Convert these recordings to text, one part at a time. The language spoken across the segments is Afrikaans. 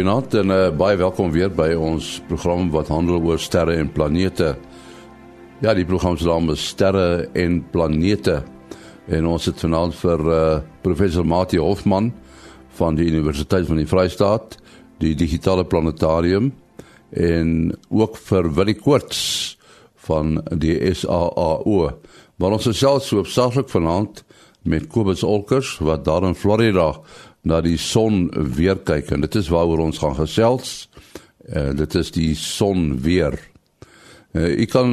Goeienaand en uh, baie welkom weer by ons program wat handel oor sterre en planete. Ja, die program se naam is Sterre en Planete. En ons het vanaand vir uh, professor Mati Hofman van die Universiteit van die Vrystaat, die Digitale Planetarium en ook vir Willie Koorts van die SAAO. Maar ons gesels so opsaaklik vanaand met Kobus Olkers wat daar in Florida na die son weer kyk en dit is waaroor ons gaan gesels. Uh, dit is die son weer. Uh, ek kan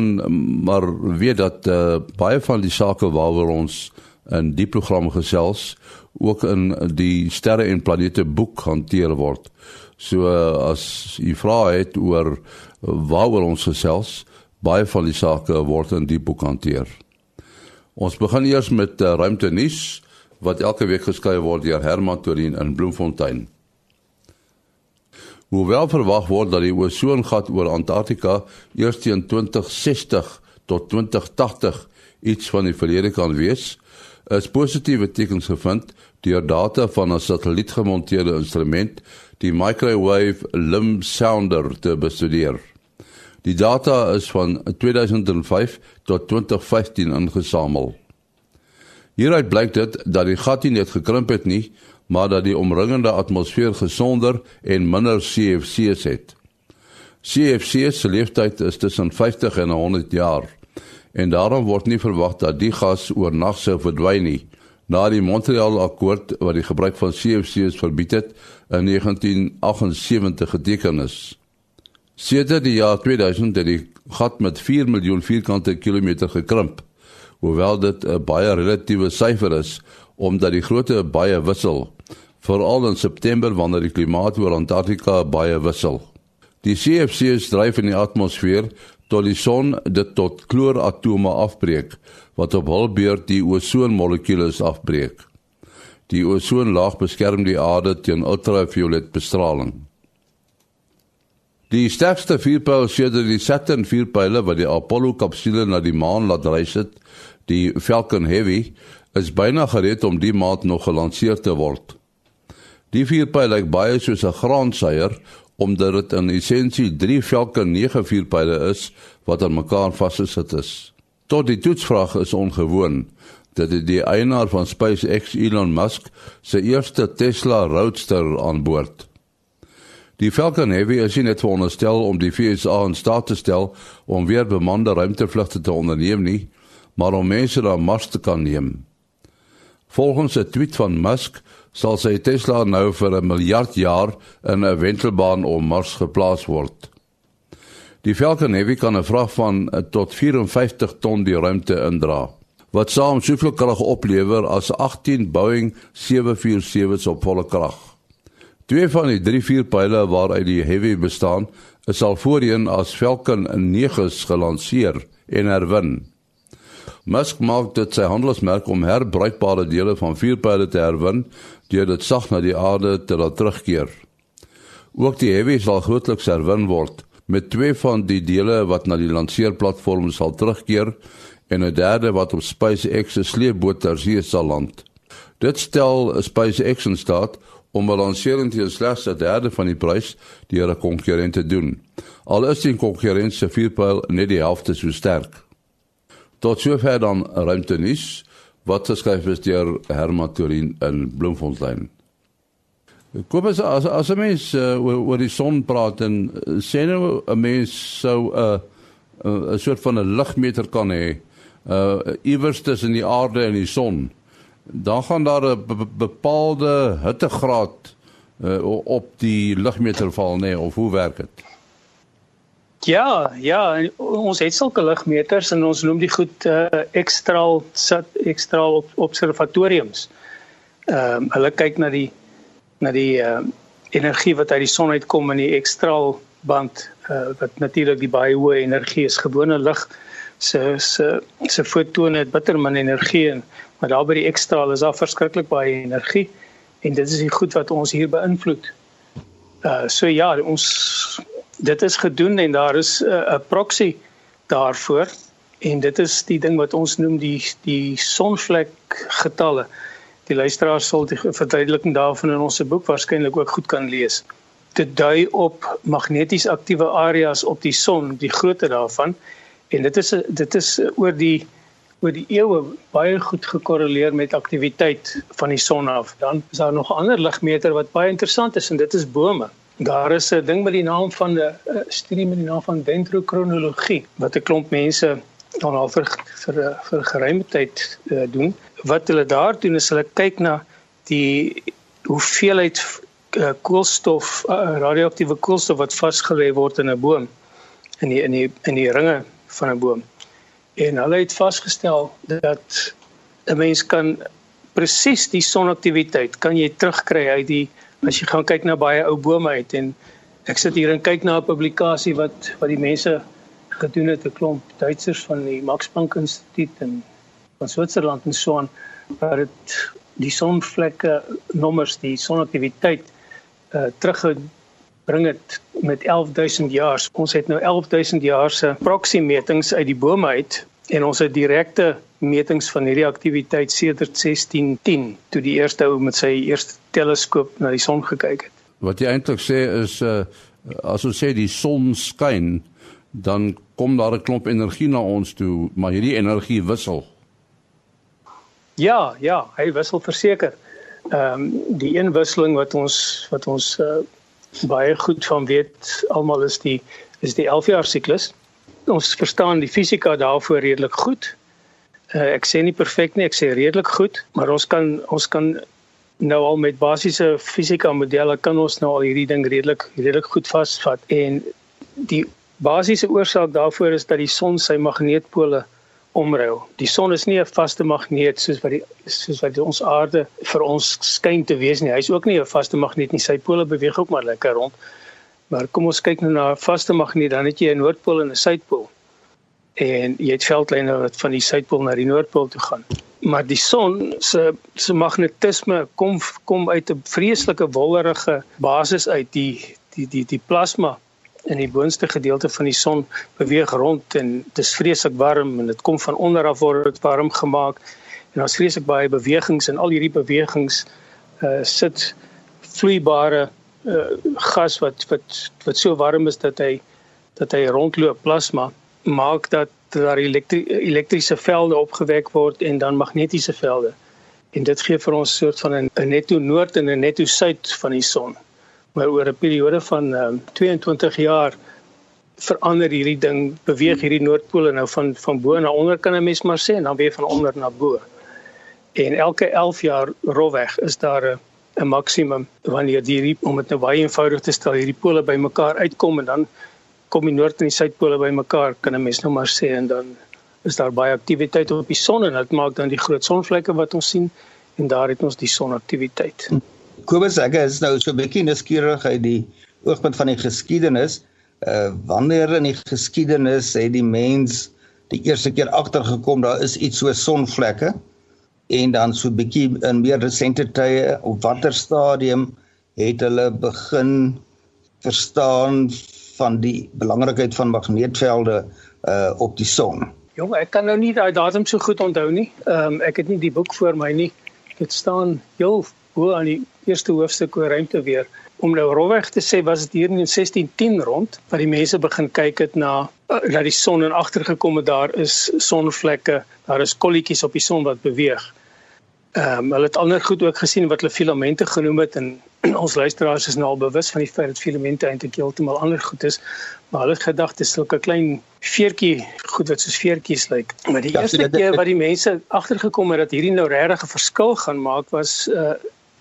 maar weet dat uh, baie van die sake waaroor ons in die program gesels ook in die sterre en planete boek hanteer word. So uh, as u vra het oor waaroor ons gesels, baie van die sake word in die boek hanteer. Ons begin eers met uh, ruimte nuus wat elke week geskryf word deur Herman Torin in Bloemfontein. Hoewel verwag word dat die ozongat oor Antarktika eers teen 2060 tot 2080 iets van die verlede kan wees, is positiewe tekens gevind deur data van 'n satellietgemonteerde instrument, die Microwave Limb Sounder te bestudeer. Die data is van 2005 tot 2015 ingesamel. Hieruit blyk dit dat die gat nie net gekrimp het nie, maar dat die omringende atmosfeer gesonder en minder CFC's het. CFC's se lewensduur is tussen 50 en 100 jaar en daarom word nie verwag dat die gas oornag sou verdwyn nie. Na die Montreal Akkoord wat die gebruik van CFC's verbied het in 1978 geteken is. Sedert die jaar 2000 het die gat met 4 miljoen vierkante kilometer gekrimp hoewel dit 'n baie relatiewe syfer is omdat die grootte baie wissel veral in September wanneer die klimaat oor Antarktika baie wissel. Die CFC's dryf in die atmosfeer tot die son dit tot klooratome afbreek wat op hul beurt die ozonmolekules afbreek. Die ozonlaag beskerm die aarde teen ultraviolet bestraling. Die sterkste vuurpyl sedert die Saturn vuurpyle wat die Apollo kapsule na die maan laat reis het, die Falcon Heavy, is byna gereed om die maand nog gelanseer te word. Die vuurpyl lyk baie soos 'n graanseier omdat dit in essensie 3 Falcon 9 vuurpyle is wat aan mekaar vasgesit is. Tot die toetsvraag is ongewoon dat dit die eienaar van SpaceX Elon Musk se eerste Tesla Roadster aan boord. Die Falcon Heavy is net veronderstel om die VSA in staat te stel om weer bemande ruimtevlugte te onderneem nie, maar om mense na Mars te kan neem. Volgens 'n tweet van Musk sal sy Tesla nou vir 'n miljard jaar in 'n wentelbaan om Mars geplaas word. Die Falcon Heavy kan 'n vrag van tot 54 ton die ruimte indra, wat saam soveel krag oplewer as 18 Boeing 747's op volle krag. Twee van die drie vuurpyle waaruit die Heavy bestaan, is al voorheen as Falcon 9's gelanseer en herwin. Musk maak dit sy handelsmerk om herbruikbare dele van vuurpyle te herwin deur dit sag na die aarde te laat terugkeer. Ook die Heavy sal grootliks herwin word met twee van die dele wat na die lanseerplatform sal terugkeer en 'n derde wat op SpaceX se sleepboot ter see sal land. Dit stel SpaceX in staat om balansering teen slegs 'n derde van die prys deur 'n konkurrent te doen. Al is die konkurrent se vuurpyl net die helfte so sterk. Tot sover dan ruimte nuus wat geskryf is deur Herman Torin in Bloemfontein. Kom as as, as 'n mens uh, oor die son praat en uh, sê nou 'n mens sou 'n uh, 'n uh, soort van 'n ligmeter kan hê uh iewers tussen die aarde en die son dan gaan daar 'n bepaalde hittegraad uh, op die lugmeter val nê nee, of hoe werk dit? Ja, ja, ons het sulke lugmeters en ons noem die goed uh, ekstraal sit ekstraal op, observatoriums. Ehm um, hulle kyk na die na die uh, energie wat uit die son uitkom in die ekstraal band uh, wat natuurlik die baie hoë energie is. Gewone lig se se se fotone het bitter min energie en maar daar by die ekstraal is daar verskriklik baie energie en dit is die goed wat ons hier beïnvloed. Uh so ja, ons dit is gedoen en daar is 'n uh, proxy daarvoor en dit is die ding wat ons noem die die sonvlek getalle. Die luisteraars sal die verduideliking daarvan in ons boek waarskynlik ook goed kan lees. dit dui op magneties aktiewe areas op die son, die grootte daarvan. En dit is dit is oor die oor die eeue baie goed gekorreleer met aktiwiteit van die son af. Dan is daar nog 'n ander ligmeter wat baie interessant is en dit is bome. Daar is 'n ding met die naam van 'n studie met die naam van dendrokronologie wat 'n klomp mense dan al vir vir vir geruime tyd uh, doen. Wat hulle daar doen is hulle kyk na die hoeveelheid uh, koolstof uh, radioaktiewe koolstof wat vasgelê word in 'n boom in die in die in die ringe van 'n boom. En hulle het vasgestel dat 'n mens kan presies die sonaktiwiteit kan jy terugkry uit die as jy gaan kyk na baie ou bome uit en ek sit hier en kyk na 'n publikasie wat wat die mense gedoen het 'n klomp Duitsers van die Max Planck Instituut en van Switserland en so aan waar dit die sonvlekke nommers die sonaktiwiteit uh, teruggebring het met 11000 jaar. Ons het nou 11000 jaar se proksimetings uit die bome uit en ons het direkte metings van hierdie aktiwiteit sedert 1610 toe die eerste ou met sy eerste teleskoop na die son gekyk het. Wat jy eintlik sê is uh as ons sê die son skyn, dan kom daar 'n klomp energie na ons toe, maar hierdie energie wissel. Ja, ja, hy wissel verseker. Ehm um, die een wisseling wat ons wat ons uh, baie goed van weet almal is die is die 11 jaar siklus. Ons verstaan die fisika daarvoor redelik goed. Uh, ek sê nie perfek nie, ek sê redelik goed, maar ons kan ons kan nou al met basiese fisika modelle kan ons nou al hierdie ding redelik redelik goed vasvat en die basiese oorsaak daarvoor is dat die son sy magneetpole omruil. Die son is nie 'n vaste magneet soos wat die soos wat ons aarde vir ons skyn te wees nie. Hy's ook nie 'n vaste magneet nie. Sy pole beweeg ook maar lekker rond. Maar kom ons kyk nou na 'n vaste magneet, dan het jy 'n noordpool en 'n suidpool en jy het veldlyne wat van die suidpool na die noordpool toe gaan. Maar die son se se magnetisme kom kom uit 'n vreeslike wollerige basis uit die die die die plasma in die boonste gedeelte van die son beweeg rond en dit is vreeslik warm en dit kom van onder af word dit warm gemaak en daar's vreeslik baie bewegings en al hierdie bewegings uh sit vloeibare uh gas wat wat wat so warm is dat hy dat hy rondloop plasma maak dat daar elektri elektriese velde opgewek word en dan magnetiese velde. En dit gee vir ons 'n soort van 'n netto noord en 'n netto suid van die son. Maar oor 'n periode van um, 22 jaar verander hierdie ding, beweeg hierdie noordpole nou van van bo na onder kan 'n mens maar sê en dan weer van onder na bo. En elke 11 jaar rofweg is daar 'n 'n maksimum wanneer hierdie om dit nou baie eenvoudig te stel, hierdie pole bymekaar uitkom en dan kom die noord en die suidpole bymekaar kan 'n mens nou maar sê en dan is daar baie aktiwiteit op die son en dit maak dan die groot sonvlekke wat ons sien en daar het ons die sonaktiwiteit. Kobus ek is nou so 'n bietjie nuuskierig uit die oogpunt van die geskiedenis. Uh wanneer in die geskiedenis het die mens die eerste keer agtergekom daar is iets so sonvlekke en dan so 'n bietjie in meer resente tye op watter stadium het hulle begin verstaan van die belangrikheid van magneetvelde uh op die son. Jong, ek kan nou nie daai datum so goed onthou nie. Ehm um, ek het nie die boek voor my nie. Dit staan heel bo aan die eerste hoofstuk oor ruimte weer. Om nou rowweg te sê was dit hier in 1610 rond wat die mense begin kyk het na uh, dat die son en agtergekom het daar is sonvlekke, daar is kolletjies op die son wat beweeg. Ehm um, hulle het ander goed ook gesien wat hulle filamente genoem het en ons luisteraars is nou al bewus van die feit dat filamente eintlik heeltemal ander goed is, maar hulle het gedag dit is sulke klein veertjie goed wat soos veertjies lyk. Maar die ja, eerste keer wat die mense agtergekom het dat hierdie nou regtig 'n verskil gaan maak was uh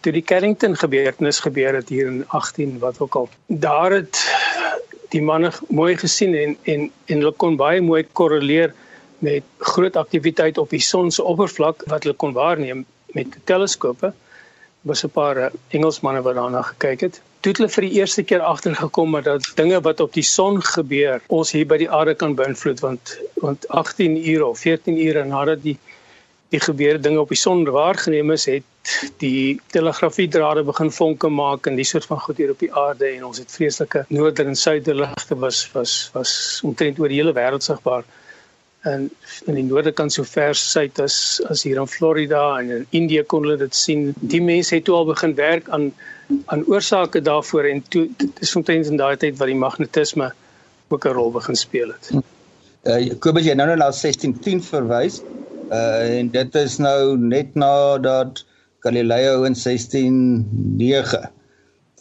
toe die Carrington gebeurtenis gebeur het hier in 18 wat ook al. Daar het die manne mooi gesien en en en hulle kon baie mooi korreleer met groot aktiwiteit op die son se oppervlak wat hulle kon waarneem met teleskope was 'n paar eh, Engelsmanne wat daarna gekyk het. Toe het hulle vir die eerste keer agtergekom dat dinge wat op die son gebeur, ons hier by die aarde kan beïnvloed want want 18 ure of 14 ure nadat die die gebeurde dinge op die son waargeneem is, het die telegrafiedrade begin vonke maak en die soort van goed hier op die aarde en ons het vreeslike noorder en suiderligte was was was omtrent oor die hele wêreld sigbaar. en in die noorde kan so ver suid as as hier in Florida en in Indië kon hulle dit sien. Die mense het toe al begin werk aan aan oorsake daarvoor en toe dit is omtrent in daai tyd wat die magnetisme ook 'n rol begin speel het. Uh Kobus jy nou nou na 1610 verwys. Uh en dit is nou net nadat Galileo in 169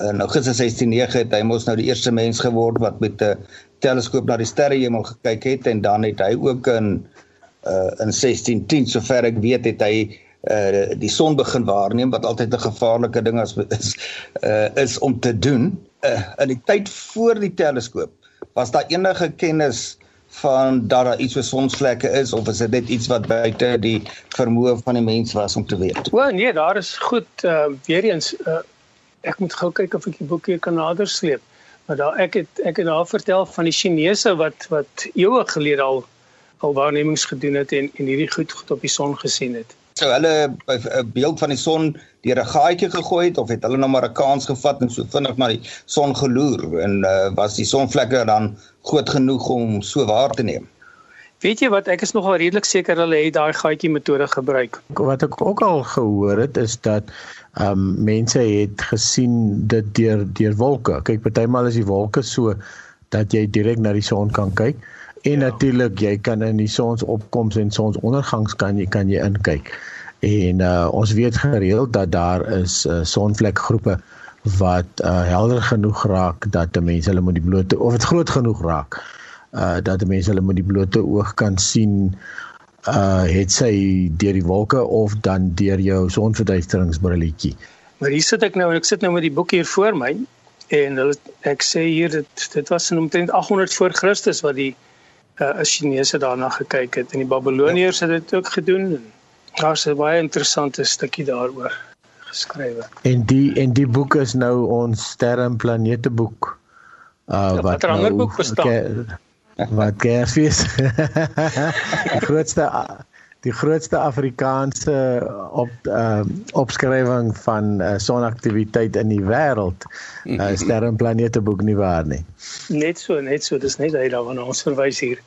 in Augustus 169 het hy mos nou die eerste mens geword wat met 'n teleskoop na die sterrehemel gekyk het en dan het hy ook in uh in 1610 sover ek weet het hy uh die son begin waarneem wat altyd 'n gevaarlike ding as is uh is om te doen. Uh in die tyd voor die teleskoop was daar enige kennis van dat daar iets so sonsvlekke is of is dit net iets wat buite die vermoë van die mens was om te weet? Wel nee, daar is goed uh weer eens uh ek moet gou kyk of ek die boekie kan nader sleep. Maar daar ek het ek het daar vertel van die Chinese wat wat eeue gelede al al waarnemings gedoen het en en hierdie goed goed op die son gesien het. So hulle 'n beeld van die son deur 'n gaatjie gegooi het of het hulle nou maar 'n kans gevat en so vinnig na die son geloer en uh, was die sonvlekke dan groot genoeg om so waar te neem? Weet jy wat ek is nogal redelik seker hulle het daai gaatjie metode gebruik. Wat ek ook al gehoor het is dat ehm um, mense het gesien dit deur deur wolke. Kyk, partymal is die wolke so dat jy direk na die son kan kyk en ja. natuurlik jy kan in die sonsopkoms en sonsondergangs kan jy kan jy inkyk. En uh, ons weet gereeld dat daar is uh, sonvlekgroepe wat uh, helder genoeg raak dat mense hulle met die blote of dit groot genoeg raak uh dat mense hulle met die blote oog kan sien uh het sy deur die wolke of dan deur jou sonverduisteringsbrilletjie. Maar hier sit ek nou en ek sit nou met die boek hier voor my en hulle ek sê hier dit dit was in omtrent 800 voor Christus wat die uh Chinese daarna gekyk het en die Babiloniërs het dit ook gedoen en daar's 'n baie interessante stukkie daaroor geskrywe. En die en die boek is nou ons sterre en planete boek. Uh ja, wat 'n ander nou, boek bestaan. Okay, wat Kersfees. die grootste die grootste Afrikaanse op uh, opskrywing van uh, sonaktiwiteit in die wêreld. Uh, sterre en planete boek nie waar nie. Net so, net so, dis net hy daarna ons verwys hier.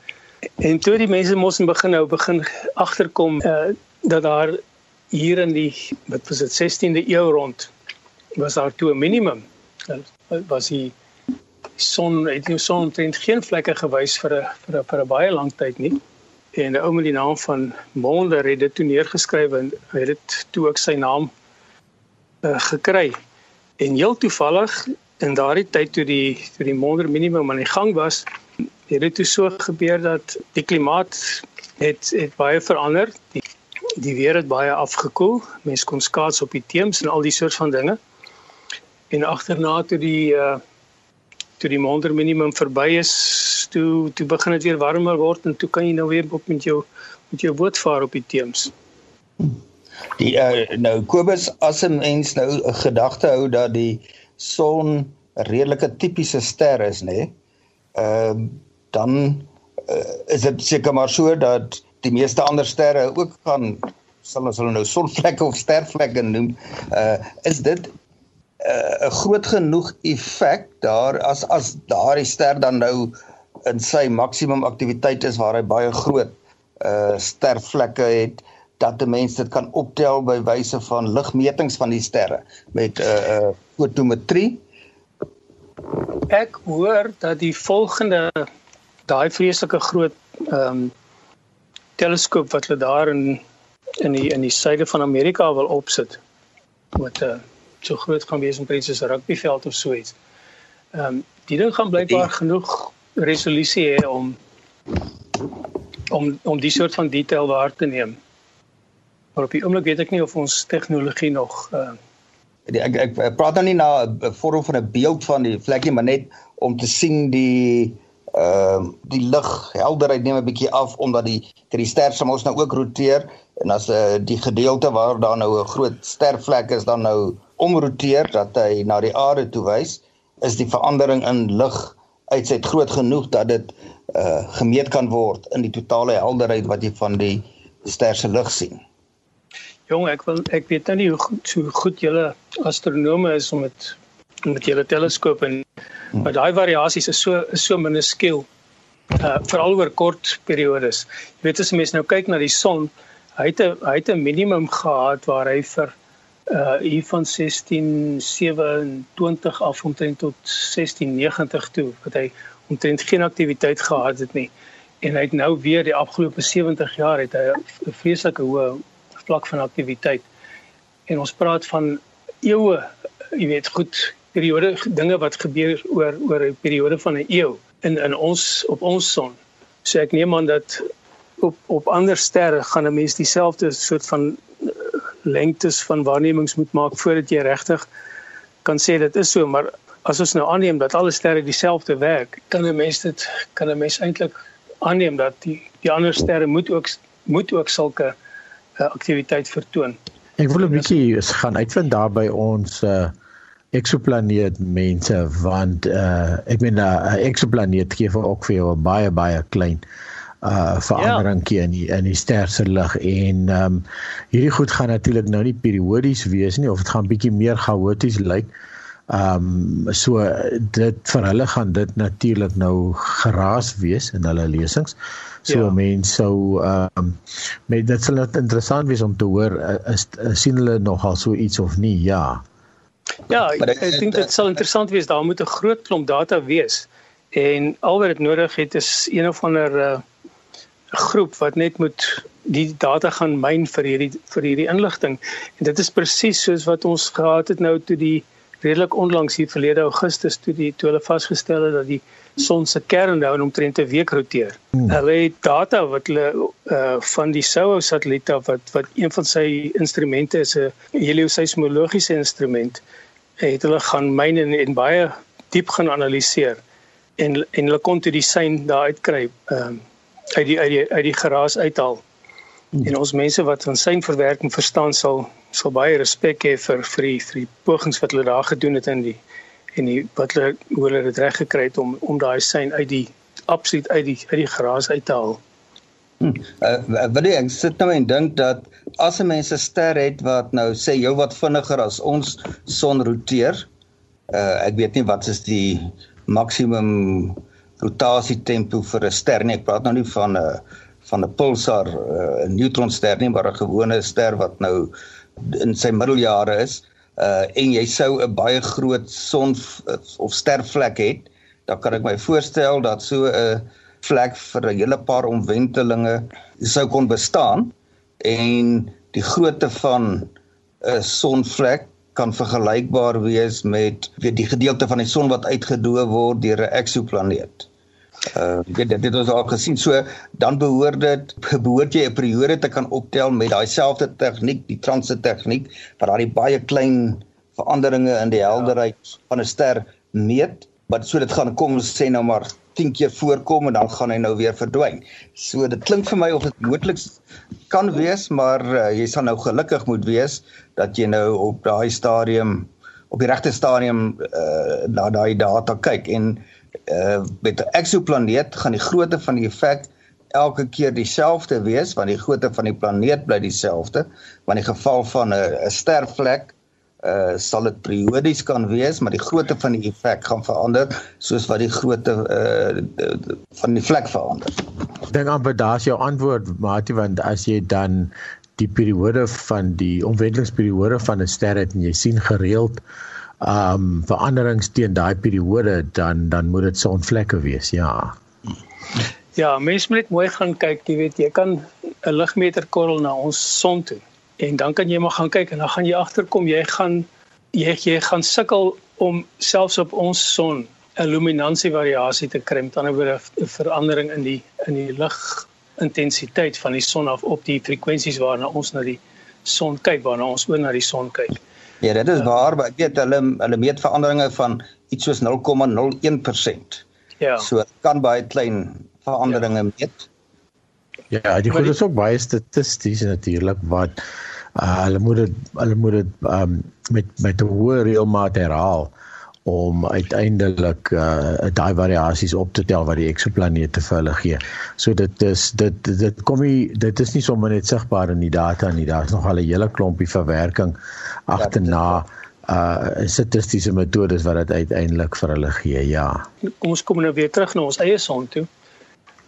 En toe die mense mos in begin nou begin agterkom uh, dat daar hier in die wat was dit 16de eeu rond was daar toe 'n minimum was die son het nie son omtrent geen vlekke gewys vir 'n vir 'n vir 'n baie lang tyd nie. En 'n ou met die naam van Mulder het dit toe neergeskryf en het dit toe ook sy naam uh, gekry. En heel toevallig in daardie tyd toe die toe die Mulder minimum aan die gang was, het dit toe so gebeur dat die klimaat het het baie verander. Die die weer het baie afgekoel. Mense kon skaats op die teems en al die soort van dinge. En agterna toe die uh toe die maand minimum verby is, toe toe begin dit weer warmer word en toe kan jy nou weer op met jou met jou boot vaar op die teems. Die uh, nou Kobus as 'n mens nou 'n gedagte hou dat die son 'n redelike tipiese ster is, nê? Nee? Ehm uh, dan uh, is dit seker maar so dat die meeste ander sterre ook gaan sal ons hulle nou sonvlekke of stervlekke noem. Uh is dit 'n uh, groot genoeg effek daar as as daardie ster dan nou in sy maksimum aktiwiteit is waar hy baie groot uh stervlekke het dat 'n mens dit kan optel by wyse van ligmetings van die sterre met 'n uh, uh fotometrie. Ek hoor dat die volgende daai vreeslike groot ehm um, teleskoop wat hulle daar in in die in die suide van Amerika wil opsit met 'n uh, so groot gaan wees omtrent soos 'n rugbyveld of so iets. Ehm um, die ding gaan blykbaar genoeg resolusie hê om om om die soort van detail waar te neem. Maar op die oomblik weet ek nie of ons tegnologie nog uh ek, ek ek praat nou nie na 'n vorm van 'n beeld van die vlekkie maar net om te sien die ehm uh, die lig helderheid neem 'n bietjie af omdat die die ster se mos nou ook roteer en as uh, die gedeelte waar daar nou 'n groot stervlek is dan nou omroteer dat hy na die aarde toe wys, is die verandering in lig uitseit groot genoeg dat dit uh gemeet kan word in die totale helderheid wat jy van die ster se lig sien. Jong, ek wil ek weet nou nie hoe goed so goed julle astronome is om met met julle teleskoop en hmm. maar daai variasies is so is so minuskiel uh veral oor kort periodes. Jy weet as 'n mens nou kyk na die son, hy het 'n hy het 'n minimum gehad waar hy vir uh hier van 1627 af omtrent tot 1690 toe wat hy omtrent geen aktiwiteit gehad het nie. En hy het nou weer die afgelope 70 jaar het hy 'n vreeslike hoë vlak van aktiwiteit. En ons praat van eeue, jy weet, goed periode dinge wat gebeur oor oor 'n periode van 'n eeu in in ons op ons son. So ek neem aan dat op op ander sterre gaan 'n mens dieselfde soort van eh, lengtes van waarnemings moet maak voordat jy regtig kan sê dit is so, maar as ons nou aanneem dat alle sterre dieselfde werk, kan 'n mens dit kan 'n mens eintlik aanneem dat die die ander sterre moet ook moet ook sulke uh, aktiwiteit vertoon. Ek wil 'n bietjie gaan uitvind daar by ons uh eksoplaneet mense want uh ek meen 'n uh, eksoplaneet gee vir ook vir jou baie baie klein uh veranderingkie ja. in die in die ster se lig en ehm um, hierdie goed gaan natuurlik nou nie periodies wees nie of dit gaan bietjie meer chaoties lyk. Ehm um, so dit vir hulle gaan dit natuurlik nou geraas wees in hulle lesings. So ja. mense sou ehm um, met dit sal net interessant wees om te hoor uh, is, is sien hulle nogal so iets of nie? Ja. Ja, ek, ek dink dit sal interessant wees. Daar moet 'n groot klomp data wees. En al wat dit nodig het is een of ander uh, groep wat net moet die data gaan myn vir hierdie vir hierdie inligting. En dit is presies soos wat ons gehad het nou toe die redelik onlangs hier verlede Augustus toe die toe hulle vasgestel het dat die son se kern nou omtrent 'n week roteer. Hmm. Hulle het data wat hulle uh van die SOHO satelliet af wat wat een van sy instrumente is 'n helioseismologiese instrument het hulle gaan myn en, en baie diep gaan analiseer en en hulle kon toe die sein daar uitkry ehm uh, uit die uit die uit die geraas uithaal. Hmm. En ons mense wat van seinverwerking verstaan sal sal baie respek hê vir vir die, vir die pogings wat hulle daar gedoen het in die en die wat hulle hoe hulle dit reg gekry het om om daai sein uit die absoluut uit die uit die gras uit te haal. Hmm. Uh, wat ek sit nou en dink dat as 'n mens 'n ster het wat nou sê jou wat vinniger as ons son roteer, uh, ek weet nie wat is die maksimum rotasie tempo vir 'n ster nie. Ek praat nou nie van 'n uh, van 'n pulsar, uh, 'n uh, neutronster nie, maar 'n gewone ster wat nou in sy middeljare is uh en jy sou 'n baie groot son of stervlek het, dan kan ek my voorstel dat so 'n vlek vir 'n hele paar omwentelinge sou kon bestaan en die grootte van 'n sonvlek kan vergelykbaar wees met weet die gedeelte van die son wat uitgedoe word deur 'n eksoplaneet. Uh dit dit ons al gesien. So dan behoort dit behoort jy 'n periode te kan optel met daai selfde tegniek, die transit tegniek wat daai baie klein veranderinge in die helderheid ja. van 'n ster meet. Maar so dit gaan kom sê nou maar 10 keer voorkom en dan gaan hy nou weer verdwyn. So dit klink vir my of dit moontlik kan wees, maar uh, jy sal nou gelukkig moet wees dat jy nou op daai stadium op die regte stadium uh, na daai data kyk en uh met 'n eksoplaneet gaan die grootte van die effek elke keer dieselfde wees want die grootte van die planeet bly dieselfde want in die geval van 'n 'n stervlek uh sal dit periodies kan wees maar die grootte van die effek gaan verander soos wat die grootte uh van die vlek verander. Ek dink amper daar's jou antwoord Mati want as jy dan die periode van die omwentelingsperiode van 'n ster het en jy sien gereeld um veranderings teen daai periode dan dan moet dit sonvlekke wees ja. Ja mens moet net mooi gaan kyk jy weet jy kan 'n ligmeter korrel na ons son toe en dan kan jy maar gaan kyk en dan gaan jy agterkom jy gaan jy jy gaan sukkel om selfs op ons son 'n luminansie variasie te kry met ander woorde 'n verandering in die in die lig intensiteit van die son af op die frekwensies waarna ons na die son kyk waarna ons oor na die son kyk Ja, dit is waar, maar ek weet hulle hulle meet veranderinge van iets soos 0,01%. Ja. So kan baie klein veranderinge ja. meet. Ja, die goed is ook baie statisties natuurlik wat uh, hulle moet dit hulle moet dit um, met met 'n hoë reëlmaat herhaal om uiteindelik uh daai variasies op te tel wat die eksoplanete vir hulle gee. So dit is dit dit kom nie dit is nie sommer net sigbaar in die data nie. Daar's nog al 'n hele klompie verwerking agterna uh statistiese metodes wat dit uiteindelik vir hulle gee. Ja. Kom ons kom nou weer terug na ons eie son toe.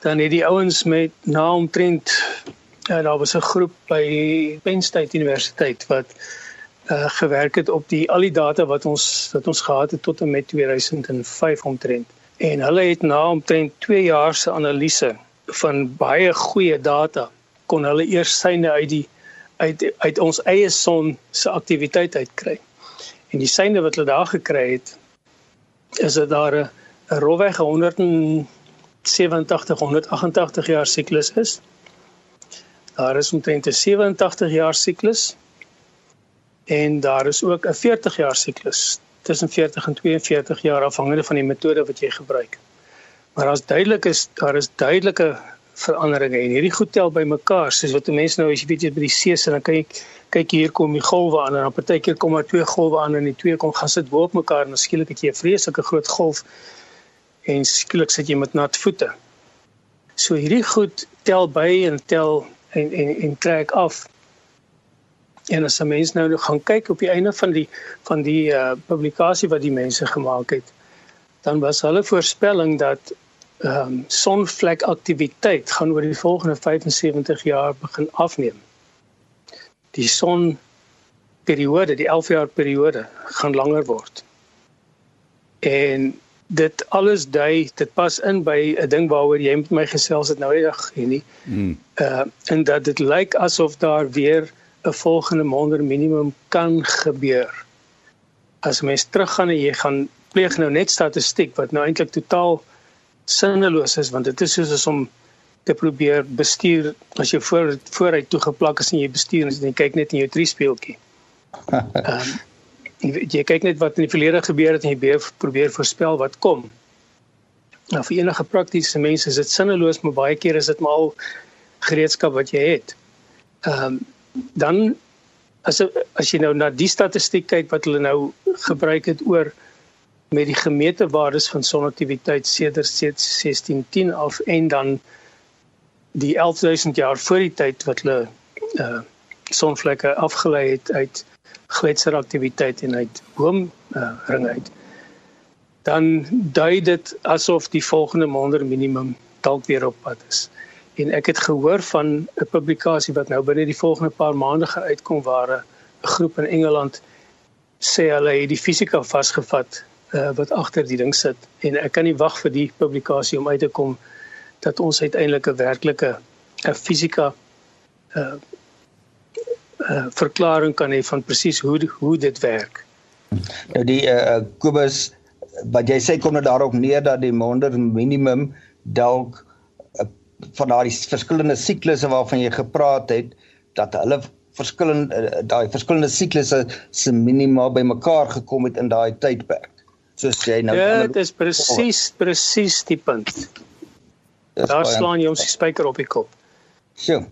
dan het die ouens met na omtrent ja, daar was 'n groep by Penn State Universiteit wat uh gewerk het op die al die data wat ons wat ons gehad het tot en met 2005 omtrent. En hulle het na omtrent 2 jaar se analise van baie goeie data kon hulle eers syne uit die uit uit ons eie son se aktiwiteit uitkry. En die syne wat hulle daar gekry het is dit daar 'n rowweg 187 188 jaar siklus is. Daar is omtrent 'n 87 jaar siklus en daar is ook 'n 40 jaar siklus tussen 40 en 42 jaar afhangende van die metode wat jy gebruik. Maar as duidelik is daar is duidelike veranderinge en hierdie goed tel bymekaar soos wat mense nou as jy weet jy by die see sit dan kyk kyk hier kom die golwe aan en dan partykeer kom daar twee golwe aan en die twee kom gaan sit bo op mekaar en dan skielik het jy 'n vreeslike groot golf en skielik sit jy met nat voete. So hierdie goed tel by en tel en en en trek af. En as 'n mens nou gaan kyk op die einde van die van die uh publikasie wat die mense gemaak het, dan was hulle voorspelling dat ehm um, sonvlekaktiwiteit gaan oor die volgende 75 jaar begin afneem. Die son periode, die 11 jaar periode gaan langer word. En dit alles dui, dit pas in by 'n ding waaroor jy met my gesels het nou eendag hier nie. Mm. Uh en dat dit lyk asof daar weer 'n volgende maand minimum kan gebeur. As mens teruggaan en jy gaan pleeg nou net statistiek wat nou eintlik totaal sinneloos is want dit is soos om te probeer bestuur as jy voor vooruit toe geplak is en jy bestuur en jy kyk net in jou triespeeltjie. Ehm um, jy, jy kyk net wat in die verlede gebeur het en jy probeer voorspel wat kom. Nou vir enige praktiese mense is dit sinneloos, maar baie keer is dit maar al gereedskap wat jy het. Ehm um, dan as as jy nou na die statistiek kyk wat hulle nou gebruik het oor met die gemeente waardes van sonaktiwiteit sedert 1610 af en dan die 11000 jaar voor die tyd wat hulle uh sonvlekke afgelei het uit gletseraktiwiteit en uit boom uh, ring uit dan dui dit asof die volgende maand minimum dalk weer op pad is en ek het gehoor van 'n publikasie wat nou binne die volgende paar maande gaan uitkom waar 'n groep in Engeland sê hulle het die fisika vasgevat uh, wat agter die ding sit en ek kan nie wag vir die publikasie om uit te kom dat ons uiteindelik 'n werklike 'n fisika uh, uh, verklaring kan hê van presies hoe hoe dit werk. Nou die uh, Kobus wat jy sê kom nou daarop neer dat die maande minimum dalk van daardie verskillende siklusse waarvan jy gepraat het dat hulle verskillende uh, daai verskillende siklusse se minima bymekaar gekom het in daai tydperk soos jy nou Ja, dit is presies presies die punt. Daar slaan jy ons die spyker op die kop. So.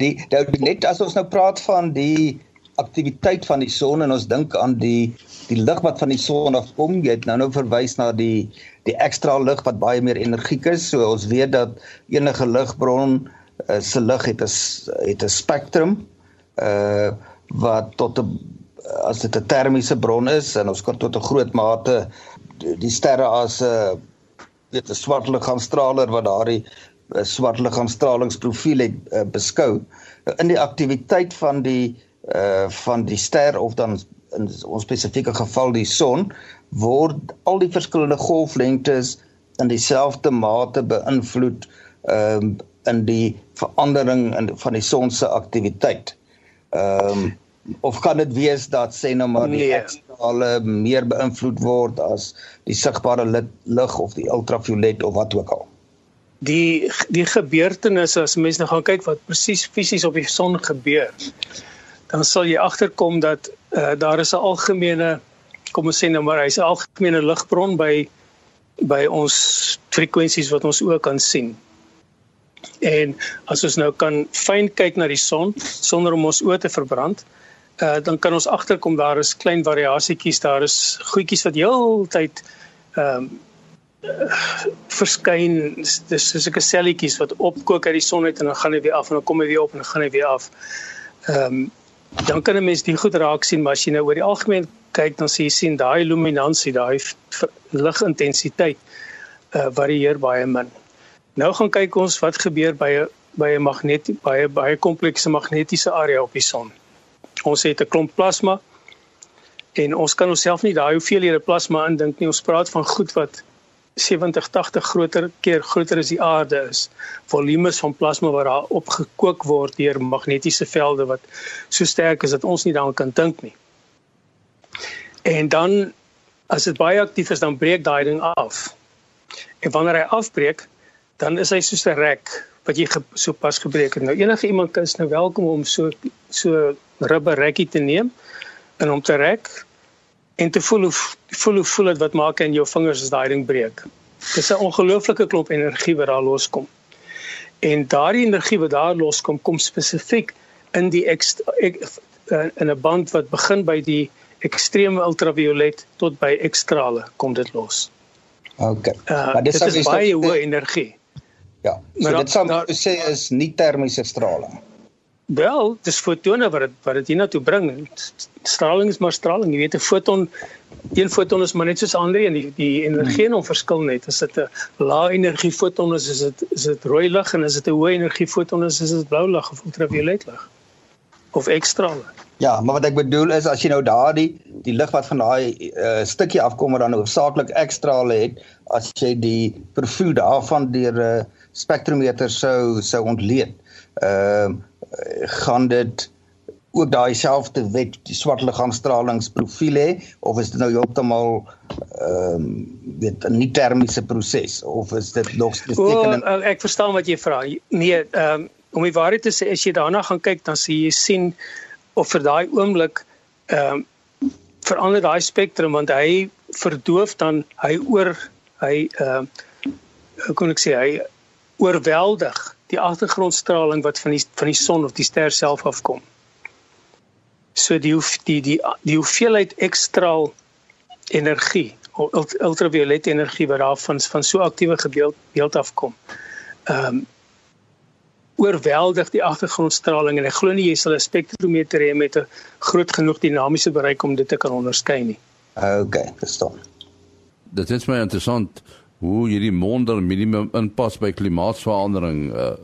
Die nou net as ons nou praat van die aktiwiteit van die son en ons dink aan die die lig wat van die son afkom, jy het nou nou verwys na die die ekstra lig wat baie meer energiek is. So ons weet dat enige ligbron uh, se lig het 'n het 'n spektrum uh wat tot 'n as dit 'n termiese bron is en ons kan tot 'n groot mate die sterre as 'n weet 'n swart liggaamstraler wat daardie swart liggaamstralingsprofiel het uh, beskou in die aktiwiteit van die uh van die ster of dan in ons spesifieke geval die son word al die verskillende golflengtes in dieselfde mate beïnvloed ehm um, in die verandering in van die son se aktiwiteit. Ehm um, of kan dit wees dat sê nou maar die nee. ekstrale meer beïnvloed word as die sigbare lig of die ultraviolet of wat ook al die die gebeurtenisse as mense nou gaan kyk wat presies fisies op die son gebeur dan sal jy agterkom dat uh, daar is 'n algemene kom ons sê nou maar hy's 'n algemene ligbron by by ons frekwensies wat ons ook kan sien en as ons nou kan fyn kyk na die son sonder om ons oë te verbrand uh, dan kan ons agterkom daar is klein variasietjies, daar is goedjies wat heeltyd ehm um, uh, verskyn. Dis soos 'n selletjies wat opkook uit die son uit en dan gaan hy weer af en dan kom hy weer op en dan gaan hy weer af. Ehm um, dan kan 'n mens die goed raak sien, maar as jy nou oor die algemeen kyk dan sien jy sien daai luminansie, daai ligintensiteit uh, varieer baie min. Nou gaan kyk ons wat gebeur by 'n by 'n magnetie baie baie komplekse magnetiese area op die son. Ons het 'n klomp plasma en ons kan onsself nie daai hoeveelhede plasma indink nie. Ons praat van goed wat 70 80 groter keer groter as die aarde is. Volumes van plasma wat daar opgekook word deur magnetiese velde wat so sterk is dat ons nie daaraan kan dink nie. En dan as dit baie aktief is dan breek daai ding af. En wanneer hy afbreek, dan is hy soos 'n rek wat jy so pas gebreek het. Nou enige iemand is nou welkom om so so rubber rekkie te neem en om te rek en te voel hoe voel hoe voel dit wat maak in jou vingers as daai ding breek. Dis 'n ongelooflike klomp energie wat daar loskom. En daardie energie wat daar loskom kom spesifiek in die ek, in 'n band wat begin by die ekstreme ultraviolet tot by ekstrale kom dit los. OK. Uh, maar dis is baie hoë energie. Ja. So maar dit sal sê is nie termiese straling. Wel, dis fotone wat dit wat dit hiernatoe bring. Straling is maar straling. Jy weet 'n foton een foton is maar net soos ander een. Die die energie in hom verskil net. As dit 'n lae energie foton is, is dit is dit rooi lig en as dit 'n hoë energie foton is, is dit blou lig of ultraviolet lig of ekstrale. Ja, maar wat ek bedoel is as jy nou daardie die lig wat van daai uh, stukkie afkom wat dan hoofsaaklik ekstrale het, as jy die profiel daarvan deur 'n uh, spektrometer sou sou ontleed. Ehm uh, gaan dit ook daai selfde wet die swart liggaamstralingsprofiel hê of is dit nou heeltemal ehm um, weet 'n nie termiese proses of is dit nog beteken oh, ek verstaan wat jy vra. Nee, ehm um, om die waarheid te sê as jy daarna gaan kyk dan sien jy sien of vir daai oomblik ehm um, verander daai spektrum want hy verdoof dan hy oor hy ehm uh, hoe kon ek sê hy oorweldig die agtergrondstraling wat van die van die son of die ster self afkom. So die die die die hoeveelheid ekstraal energie of ultraviolet energie wat daar van van so aktiewe gebeeld beeld afkom. Ehm um, oorweldig die agtergrondstraling en ek glo nie jy sal 'n spektrometer hê met 'n groot genoeg dinamiese bereik om dit te kan onderskei nie. Okay, verstaan. Dit is my interessant hoe hierdie monder minimum inpas by klimaatsverandering uh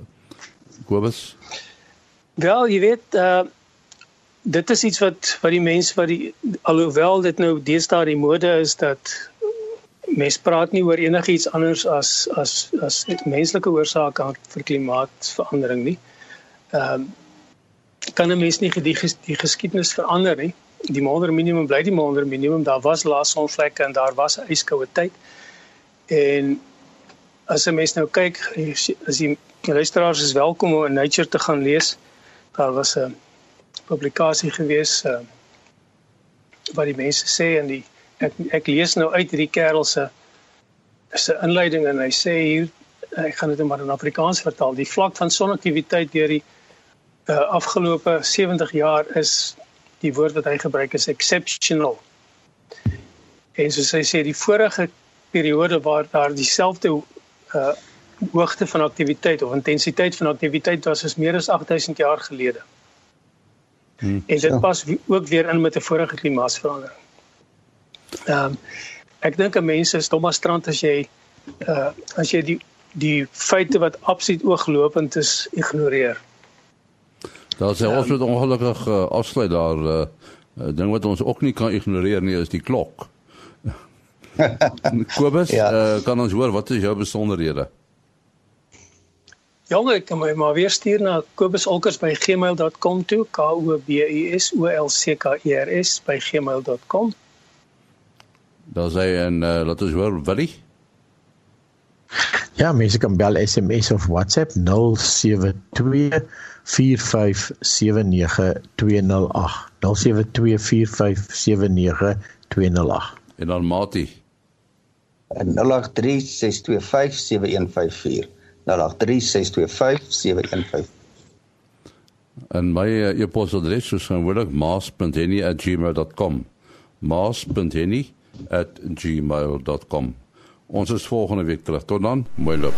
Kobus? Wel, jy weet uh dit is iets wat wat die mense wat die alhoewel dit nou deesdae die mode is dat mense praat nie oor enigiets anders as as as menslike oorsake vir klimaatsverandering nie. Ehm uh, kan 'n mens nie die, die geskiedenis verander nie. Die monder minimum bly die monder minimum. Daar was laas sonvlekke en daar was 'n yskoue tyd. En as 'n mens nou kyk, as die luisteraars is welkom om in Nature te gaan lees. Daar was 'n publikasie gewees uh, wat die mense sê en die ek ek lees nou uit hierdie kerel se se inleiding en hy sê hier ek gaan dit maar in Afrikaans vertaal. Die vlak van sonaktiwiteit deur die uh, afgelope 70 jaar is die woord wat hy gebruik is exceptional. En soos hy sê die vorige periode waar daar dieselfde uh hoogte van aktiwiteit of intensiteit van aktiwiteit was as meer as 8000 jaar gelede. Hmm, en dit pas ook weer in met 'n vorige klimaatsverandering. Ehm um, ek dink 'n mens is dom as strand as jy uh as jy die die feite wat absoluut ooglopend is ignoreer. Daar sê ons moet ongelukkig uh, afsluit daar 'n uh, ding wat ons ook nie kan ignoreer nie is die klok. Kobus, ja. uh, kan ons hoor wat is jou besonderhede? Jong, ek kan my maar weer stuur na kobusolkers@gmail.com toe, k o b u s o l c k e r s by gmail.com. Daar sê en uh, laat ons hoor Willie. Ja, mense kan bel SMS of WhatsApp 072 4579208. 072 4579208. En dan Mati 082 0836257154 0836257154 En my uh, e-posadres is gewoonlik maas.henny@gmail.com. maas.henny@gmail.com. Ons is volgende week terug. Tot dan. Mooi loop.